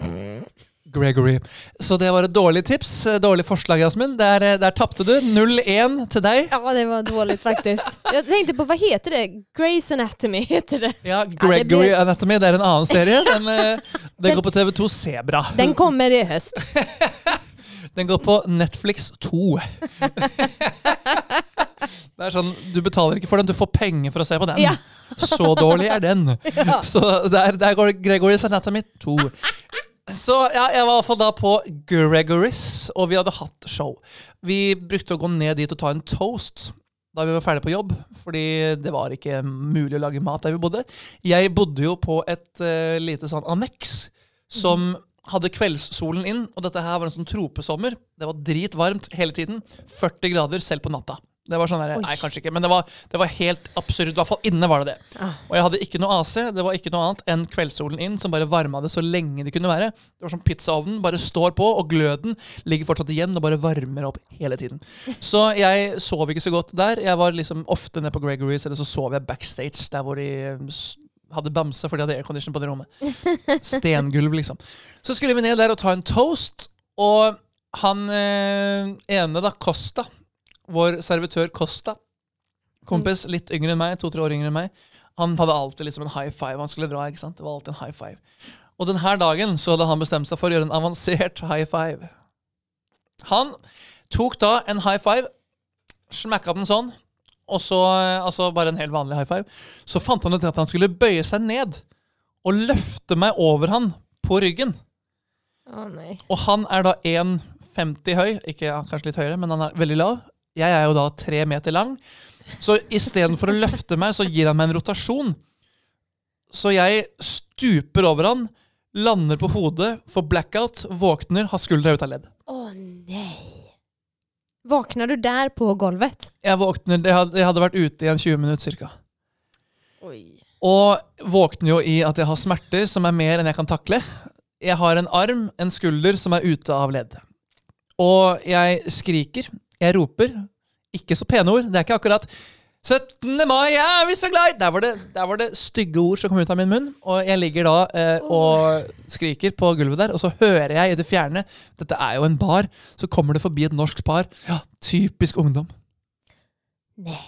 <laughs> Gregory. Så det var et dårlig tips. Dårlig forslag, Jasmin. Der, der tapte du. 0-1 til deg. Ja, det var dårlig, faktisk. Jeg tenkte på, hva heter det? Grey's Anatomy heter det. Ja, det blir- Anatomy. Det er en annen serie. <laughs> Den, eh, den Den- går på TV2 Sebra. Den kommer i høst. <laughs> Den går på Netflix 2. <laughs> Det er sånn, Du betaler ikke for den, du får penger for å se på den. Ja. Så dårlig er den. Ja. Så der, der går Gregory's Anatomy 2. Så ja, jeg var i hvert fall da på Gregory's, og vi hadde hatt show. Vi brukte å gå ned dit og ta en toast da vi var ferdige på jobb, fordi det var ikke mulig å lage mat der vi bodde. Jeg bodde jo på et uh, lite sånn anneks som hadde kveldssolen inn, og dette her var en sånn tropesommer. Det var dritvarmt hele tiden. 40 grader selv på natta. Det var sånn der, Oi. Nei, kanskje ikke, men det var, det var helt absurd. I hvert fall inne var det det. Ah. Og jeg hadde ikke noe AC. Det var ikke noe annet enn kveldssolen inn, som bare varma det så lenge det kunne være. Det var som pizzaovnen. Bare står på, og gløden ligger fortsatt igjen og bare varmer opp hele tiden. <laughs> Så jeg sov ikke så godt der. Jeg var liksom ofte nede på Gregory's, eller så sov jeg backstage, der hvor de hadde bamse, fordi de hadde aircondition på det rommet. <laughs> Stengulv, liksom. Så skulle vi ned der og ta en toast, og han eh, ene, da, Costa, vår servitør Costa, kompis litt yngre enn meg, to-tre år yngre enn meg, han hadde alltid liksom en high five. Han skulle dra, ikke sant? Det var alltid en high five. Og denne dagen så hadde han bestemt seg for å gjøre en avansert high five. Han tok da en high five, smakka den sånn, og så, eh, altså bare en helt vanlig high five, så fant han ut at han skulle bøye seg ned og løfte meg over han på ryggen. Å nei. Og han er da 1,50 høy, ikke kanskje litt høyere, men han er veldig lav. Jeg er jo da tre meter lang. Så istedenfor å løfte meg, så gir han meg en rotasjon. Så jeg stuper over han, lander på hodet, får blackout, våkner, har skuldra ut av ledd. Å oh, nei. Våkner du der på golvet? Jeg våkner, jeg hadde, jeg hadde vært ute i en 20 minutter cirka. Oi. Og våkner jo i at jeg har smerter som er mer enn jeg kan takle. Jeg har en arm, en skulder, som er ute av ledd. Og jeg skriker, jeg roper. Ikke så pene ord. Det er ikke akkurat 17. mai, er vi så glad i der var, det, der var det stygge ord som kom ut av min munn. Og jeg ligger da eh, og skriker på gulvet der, og så hører jeg i det fjerne Dette er jo en bar. Så kommer det forbi et norsk par. Ja, typisk ungdom. Nei.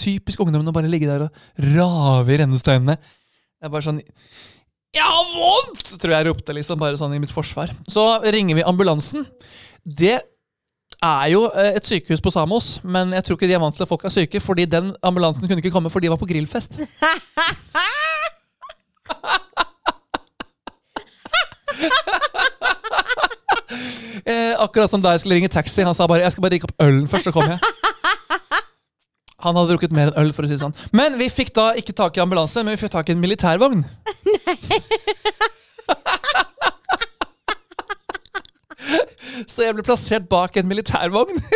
Typisk ungdommen å bare ligge der og rave i rennesteinene. Det er bare sånn Jeg har vondt! tror jeg jeg ropte liksom bare sånn i mitt forsvar. Så ringer vi ambulansen. Det er jo eh, et sykehus på Samos, men jeg tror ikke de er vant til at folk er syke, fordi den ambulansen kunne ikke komme, for de var på grillfest. <laughs> eh, akkurat som da jeg skulle ringe taxi. Han sa bare 'jeg skal bare drikke opp ølen først', så kommer jeg. Han hadde drukket mer enn øl, for å si det sånn. Men vi fikk da ikke tak i ambulanse, men vi fikk tak i en militærvogn. <laughs> <laughs> Så jeg ble plassert bak en militærvogn. <laughs>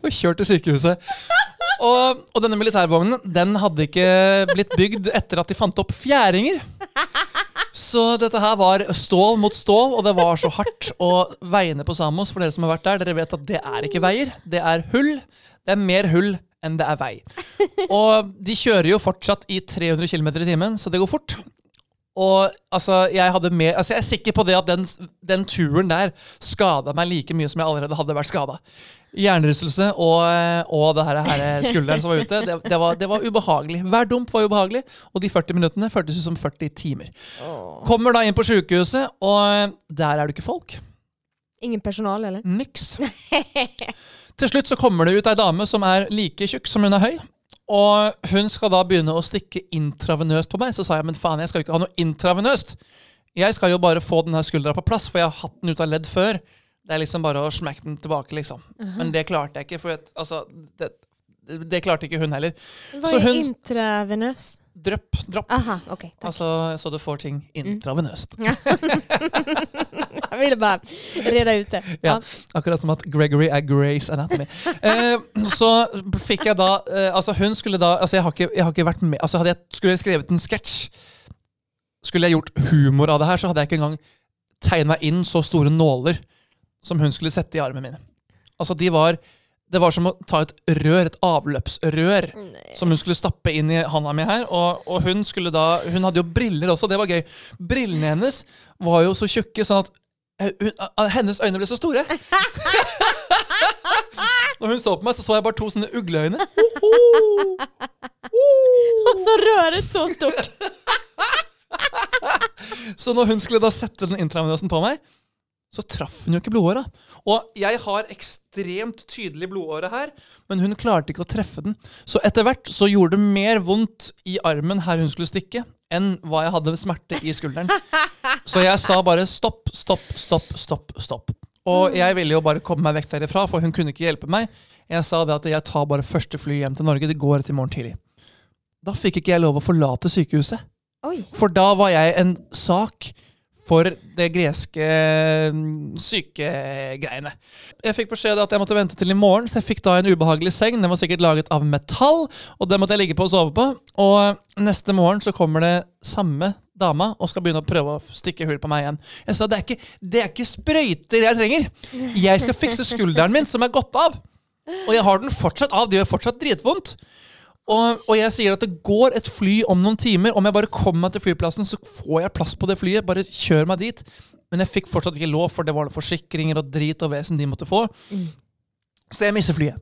og kjørt til sykehuset. Og, og denne militærvognen den hadde ikke blitt bygd etter at de fant opp fjæringer. Så dette her var stål mot stål, og det var så hardt. Og veiene på Samos, for dere som har vært der, dere vet at det er ikke veier. Det er hull. Det er mer hull enn det er vei. Og de kjører jo fortsatt i 300 km i timen, så det går fort. Og altså, jeg, hadde mer, altså, jeg er sikker på det at den, den turen der skada meg like mye som jeg allerede hadde vært skada. Hjernerystelse og, og det her, her skulderen som var ute, det, det, var, det, var, ubehagelig. Hver dump var ubehagelig, og de 40 minuttene føltes ut som 40 timer. Kommer da inn på sjukehuset, og der er det ikke folk. Ingen personal, eller? Niks. Til slutt så kommer det ut ei dame som er like tjukk som hun er høy. Og hun skal da begynne å stikke intravenøst på meg. Så sa jeg men faen, jeg skal jo ikke ha noe intravenøst. Jeg skal jo bare få denne skuldra på plass, for jeg har hatt den ut av ledd før. Det er liksom bare å smekke den tilbake, liksom. Uh -huh. Men det klarte jeg ikke. For jeg, altså, det, det, klarte ikke hun heller. Hva er hun, intravenøs? Drøpp. Dropp. Aha, ok, takk. Altså, så du får ting intravenøst. Mm. <laughs> jeg ville bare redde ut det. Ja. ja. Akkurat som at Gregory er Grace Anatomy. eh, så fikk jeg da eh, Altså, hun skulle da Altså, jeg har ikke, jeg har ikke vært med Altså, hadde jeg skulle jeg skrevet en sketsj, skulle jeg gjort humor av det her, så hadde jeg ikke engang tegna inn så store nåler som hun skulle sette i armen min. Altså, de var det var som å ta et rør, et avløpsrør, Nei. som hun skulle stappe inn i handa mi her. Og, og, hun skulle da Hun hadde jo briller også, det var gøy. Brillene hennes var jo så tjukke sånn at hun, hennes øyne ble så store. <laughs> Når hun så på meg, så så jeg bare to sånne ugleøyne. Og så røret så stort. <laughs> så når hun skulle da sette den intravenøsen på meg, så traff hun jo ikke blodåra. Og jeg har ekstremt tydelig blodåre her, men hun klarte ikke å treffe den. Så etter hvert så gjorde det mer vondt i armen her hun skulle stikke, enn hva jeg hadde smerte i skulderen. Så jeg sa bare stopp, stopp, stopp, stopp. stopp. Og jeg ville jo bare komme meg vekk derifra, for hun kunne ikke hjelpe meg. Jeg sa det at jeg tar bare første fly hjem til Norge. Det går i morgen tidlig. Da fikk ikke jeg lov å forlate sykehuset. Oi. For da var jeg en sak for det greske mm, sykegreiene. Jeg fikk beskjed at jeg måtte vente til i morgen, så jeg fikk da en ubehagelig seng. Den var sikkert laget av metall, og den måtte jeg ligge på og sove på. Og neste morgen så kommer det samme dama og skal begynne å prøve å stikke hull på meg igjen. Jeg sa det er ikke, det er ikke sprøyter jeg trenger. Jeg skal fikse skulderen min, som er gått av. Og jeg har den fortsatt av. Det gjør fortsatt dritvondt. Og, og, jeg sier at det går et fly om noen timer. Om jeg bare kommer meg til flyplassen, så får jeg plass på det flyet. Bare kjør meg dit. Men jeg fikk fortsatt ikke lov, for det var forsikringer og drit og vesen de måtte få. Mm. Så jeg misser flyet.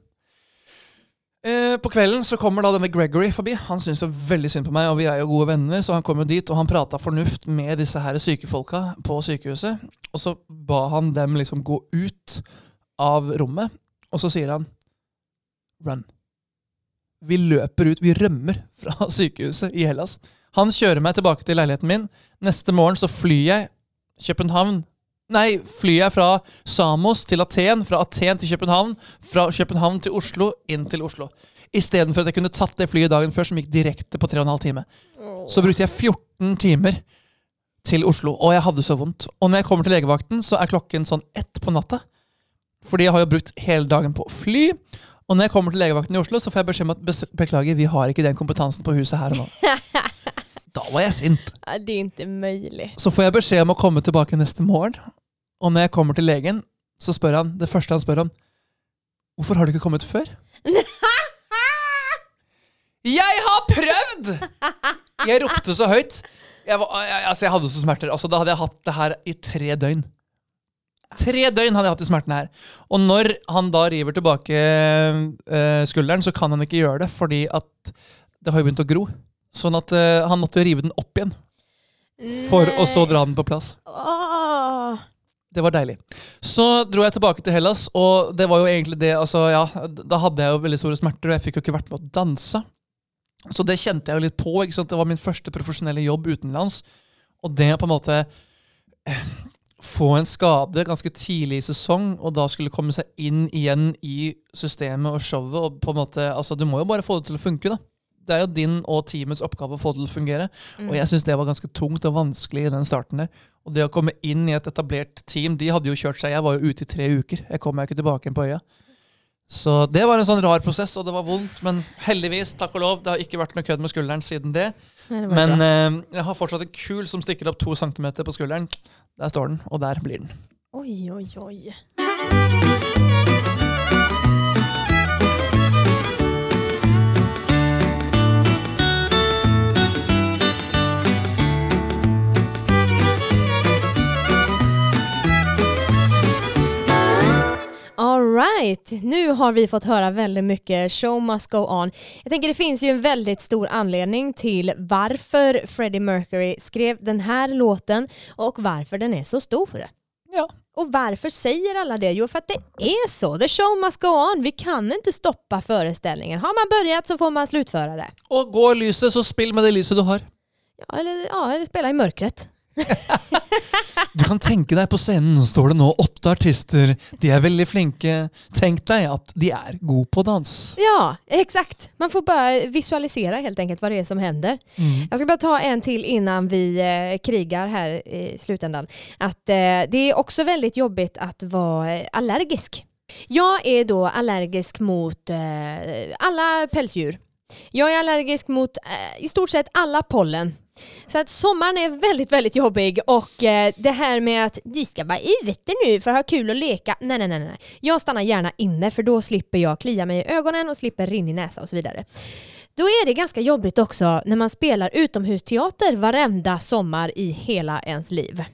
Eh, på kvelden så kommer da denne Gregory forbi. Han syns jo veldig synd på meg, og vi er jo gode venner, så han kom jo dit, og han prata fornuft med disse her sykefolka på sykehuset. Og så ba han dem liksom gå ut av rommet, og så sier han run. Vi løper ut, vi rømmer fra <laughs> sykehuset i Hellas. Han kjører meg tilbake til leiligheten min. Neste morgen så flyr jeg København Nei, flyr jeg fra Samos til Aten, fra Aten til København, fra København til Oslo, inn til Oslo. Istedenfor at jeg kunne tatt det flyet dagen før, som gikk direkte på 3 12 timer. Så brukte jeg 14 timer til Oslo, og jeg hadde så vondt. Og når jeg kommer til legevakten, så er klokken sånn ett på natta. Fordi jeg har jo brukt hele dagen på fly. Og når jeg kommer til legevakten i Oslo, så får jeg beskjed om at beklager, vi har ikke den kompetansen på huset her og nå. <laughs> Da var jeg sint. Det er ikke mulig. Så får jeg beskjed om å komme tilbake neste morgen. Og når jeg kommer til legen, så spør han det første han spør om Hvorfor har du ikke kommet før? <laughs> jeg har prøvd! Jeg ropte så høyt. Jeg, var, jeg, altså jeg hadde så smerter. Altså, da hadde jeg hatt det her i tre døgn. Tre døgn hadde jeg hatt de smertene her. Og når han da river tilbake uh, skulderen, så kan han ikke gjøre det, fordi at det har jo begynt å gro. Sånn at uh, han måtte rive den opp igjen. For å så dra den på plass. Åh. Det var deilig. Så dro jeg tilbake til Hellas, og det var jo egentlig det altså ja, Da hadde jeg jo veldig store smerter, og jeg fikk jo ikke vært med å danse. Så det kjente jeg jo litt på. Det var min første profesjonelle jobb utenlands. Og det på en måte få en skade ganske tidlig i sesong, og da skulle komme seg inn igjen i systemet og showet. og på en måte, altså Du må jo bare få det til å funke. da. Det er jo din og teamets oppgave å få det til å fungere. Mm. Og jeg syns det var ganske tungt og vanskelig i den starten der. Og det å komme inn i et etablert team De hadde jo kjørt seg, jeg var jo ute i tre uker. Jeg kom meg ikke tilbake igjen på øya. Så det var en sånn rar prosess, og det var vondt. Men heldigvis, takk og lov, det har ikke vært noe kødd med skulderen siden det. Men eh, jeg har fortsatt en kul som stikker opp to centimeter på skulderen. Der står den, og der blir den. Oi, oi, oi. Right, nu har vi fått höra väldigt mycket show must go on. Jag tänker det finns ju en väldigt stor anledning till varför Freddie Mercury skrev den här låten och varför den är så stor. Ja. Och varför säger alla det? Jo, för att det är så. The show must go on. Vi kan inte stoppa föreställningen. Har man börjat så får man slutföra det. Og går lyset, så spill med det lyset du har. Ja, eller, ja, eller spela i mörkret. Du kan tenke deg på scenen, står det nå åtte artister. De er veldig flinke. Tenk deg at de er gode på dans. Ja, exakt. Man får bare visualisere helt enkelt hva det er som hender. Mm. Jeg skal bare ta en til innan vi eh, krigar her i slutändan. At, eh, det er også veldig jobbigt å vara eh, allergisk. Jeg er da allergisk mot eh, alle pelsdyr. Jeg er allergisk mot eh, i stort sett alle pollen. Så att sommaren är väldigt, väldigt jobbig och eh, det här med att vi ska vara ute nu för att ha kul och leka. Nej, nej, nej, nej. Jag stannar gärna inne för då slipper jag klia mig i ögonen och slipper rinn i näsa och så vidare. Då är det ganska jobbigt också när man spelar utomhusteater varenda sommar i hela ens liv.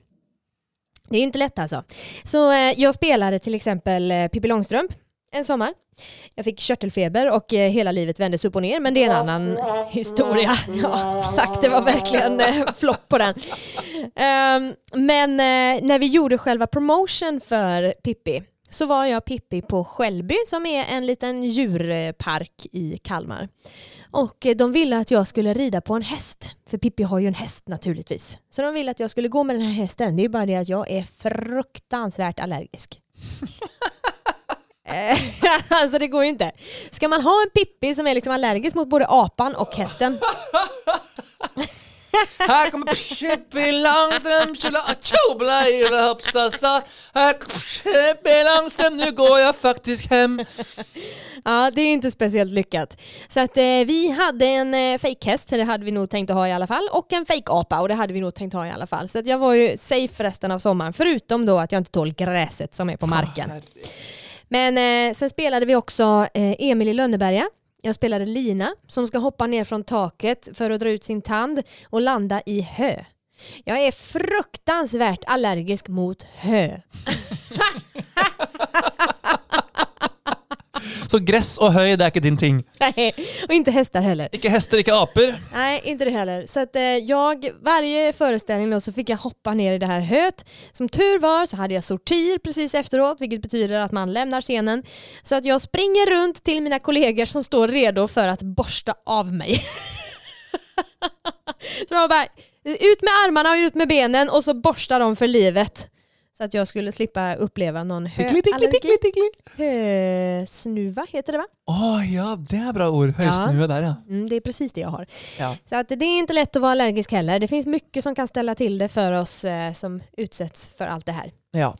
Det är inte lätt alltså. Så eh, jag spelade till exempel eh, Pippi Långstrump en sommar. Jag fick körtelfeber och eh, hela livet vändes upp och ner, men det är en annan <laughs> historia. Ja, tack, det var verkligen eh, flopp på den. Ehm, men eh, när vi gjorde själva promotion för Pippi så var jag Pippi på Skällby som är en liten djurpark i Kalmar. Och de ville att jag skulle rida på en häst, för Pippi har ju en häst naturligtvis. Så de ville att jag skulle gå med den här hästen. Det är bara det att jag är fruktansvärt allergisk. <laughs> Eh, <laughs> alltså det går ju inte. Ska man ha en Pippi som är liksom allergisk mot både apan och hästen? <laughs> Her kommer Pippi Langstrøm, tjula, atjo, bleire, hoppsasa. Her kommer Pippi Langstrøm, nu går jeg faktisk hem. <laughs> Ja, det är inte speciellt lyckat. Så att eh, vi hade en eh, fejkhäst, det hade vi nog tänkt att ha i alla fall, och en fejkapa och det hade vi nog tänkt ha i alla fall. Så att jag var ju safe resten av sommaren, förutom då att jag inte tål gräset som är på marken. Men eh, sen spelade vi också eh, Emil i Lönneberga. Jag spelade Lina som ska hoppa ner från taket för att dra ut sin tand och landa i hö. Jag är fruktansvärt allergisk mot hö. <laughs> <laughs> Så gress og høy, det er ikke din ting. <laughs> Nej, och inte hästar heller. Ikke hester, ikke aper. Nej, inte det heller. Så att, eh, jag, varje föreställning då, så fick jag hoppa ner i det här höet. Som tur var så hade jag sortir precis efteråt, vilket betyder att man lämnar scenen. Så att jag springer runt till mina kollegor som står redo för att borsta av mig. <laughs> så de bara, ut med armarna och ut med benen och så borstar de för livet. Så att jag skulle slippa uppleva någon Tickli, tickli, tickli, tickli. Hösnuva heter det va? Oh, ja, det er bra ord. Hösnuva ja. där ja. Mm, det är precis det jag har. ja. Så att det är inte lätt att vara allergisk heller. Det finns mycket som kan ställa till det för oss eh, som utsätts för allt det här. Ja.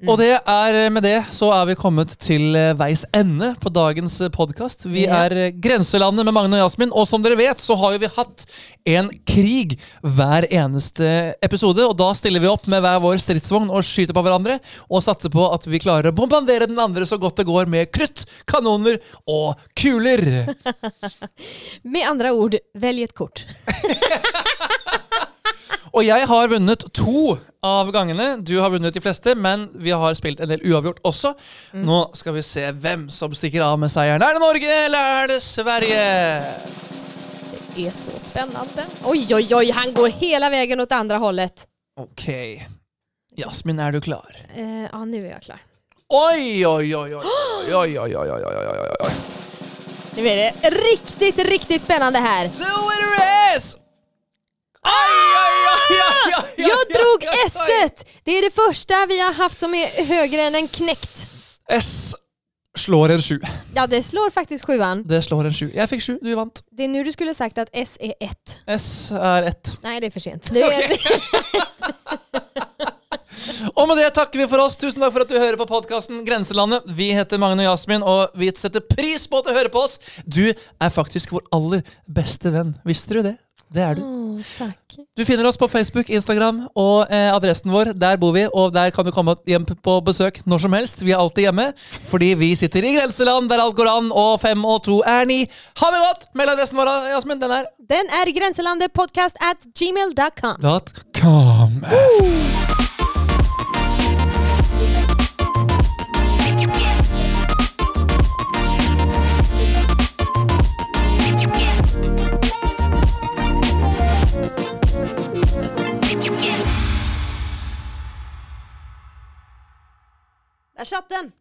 Mm. Og det er med det så er vi kommet til eh, veis ende på dagens podkast. Vi yeah. er eh, Grenselandet med Magne og Jasmin, og som dere vet, så har jo vi hatt en krig hver eneste episode. Og da stiller vi opp med hver vår stridsvogn og skyter på hverandre. Og satser på at vi klarer å bombardere den andre så godt det går med krutt, kanoner og kuler. <laughs> Med andre ord, velg et kort. <laughs> Og jeg har vunnet to av gangene. Du har vunnet de fleste, men vi har spilt en del uavgjort også. Nå skal vi se hvem som stikker av med seieren. Er det Norge, eller er det Sverige? Det er så spennende. Oi, oi, oi! han går hele veien åt andre hållet. Ok. Jasmin, er du klar? Eh, ja, nå er jeg klar. Oi, oi, oi, oi, <gasps> oi, oi, oi, oi, oi, oi, oi. Nu är det riktigt, riktigt spännande här. The it is... Jag drog S! -et. Det är det första vi har haft som är högre än en knäckt. S slår en sju. Ja, det slår faktiskt sjuan. Det slår en sju. Jeg fikk sju, du vant. Det är nu du skulle sagt att S är ett. S er ett. Nej, det är för sent. Det är, Og <laughs> med det takker vi for oss. Tusen takk for at du hører på podkasten Grenselandet. Vi heter Magne og Jasmin, og vi setter pris på at du hører på oss. Du er faktisk vår aller beste venn. Visste du det? Det er du. Oh, takk. Du finner oss på Facebook, Instagram og eh, adressen vår. Der bor vi, og der kan du komme hjem på besøk når som helst. Vi er alltid hjemme, fordi vi sitter i grenseland der alt går an, og fem og to er ni. Ha det godt! Mailadressen vår, Jasmin, den er Den er grenselandetpodkast at gmail.com. dot com. Der satt den!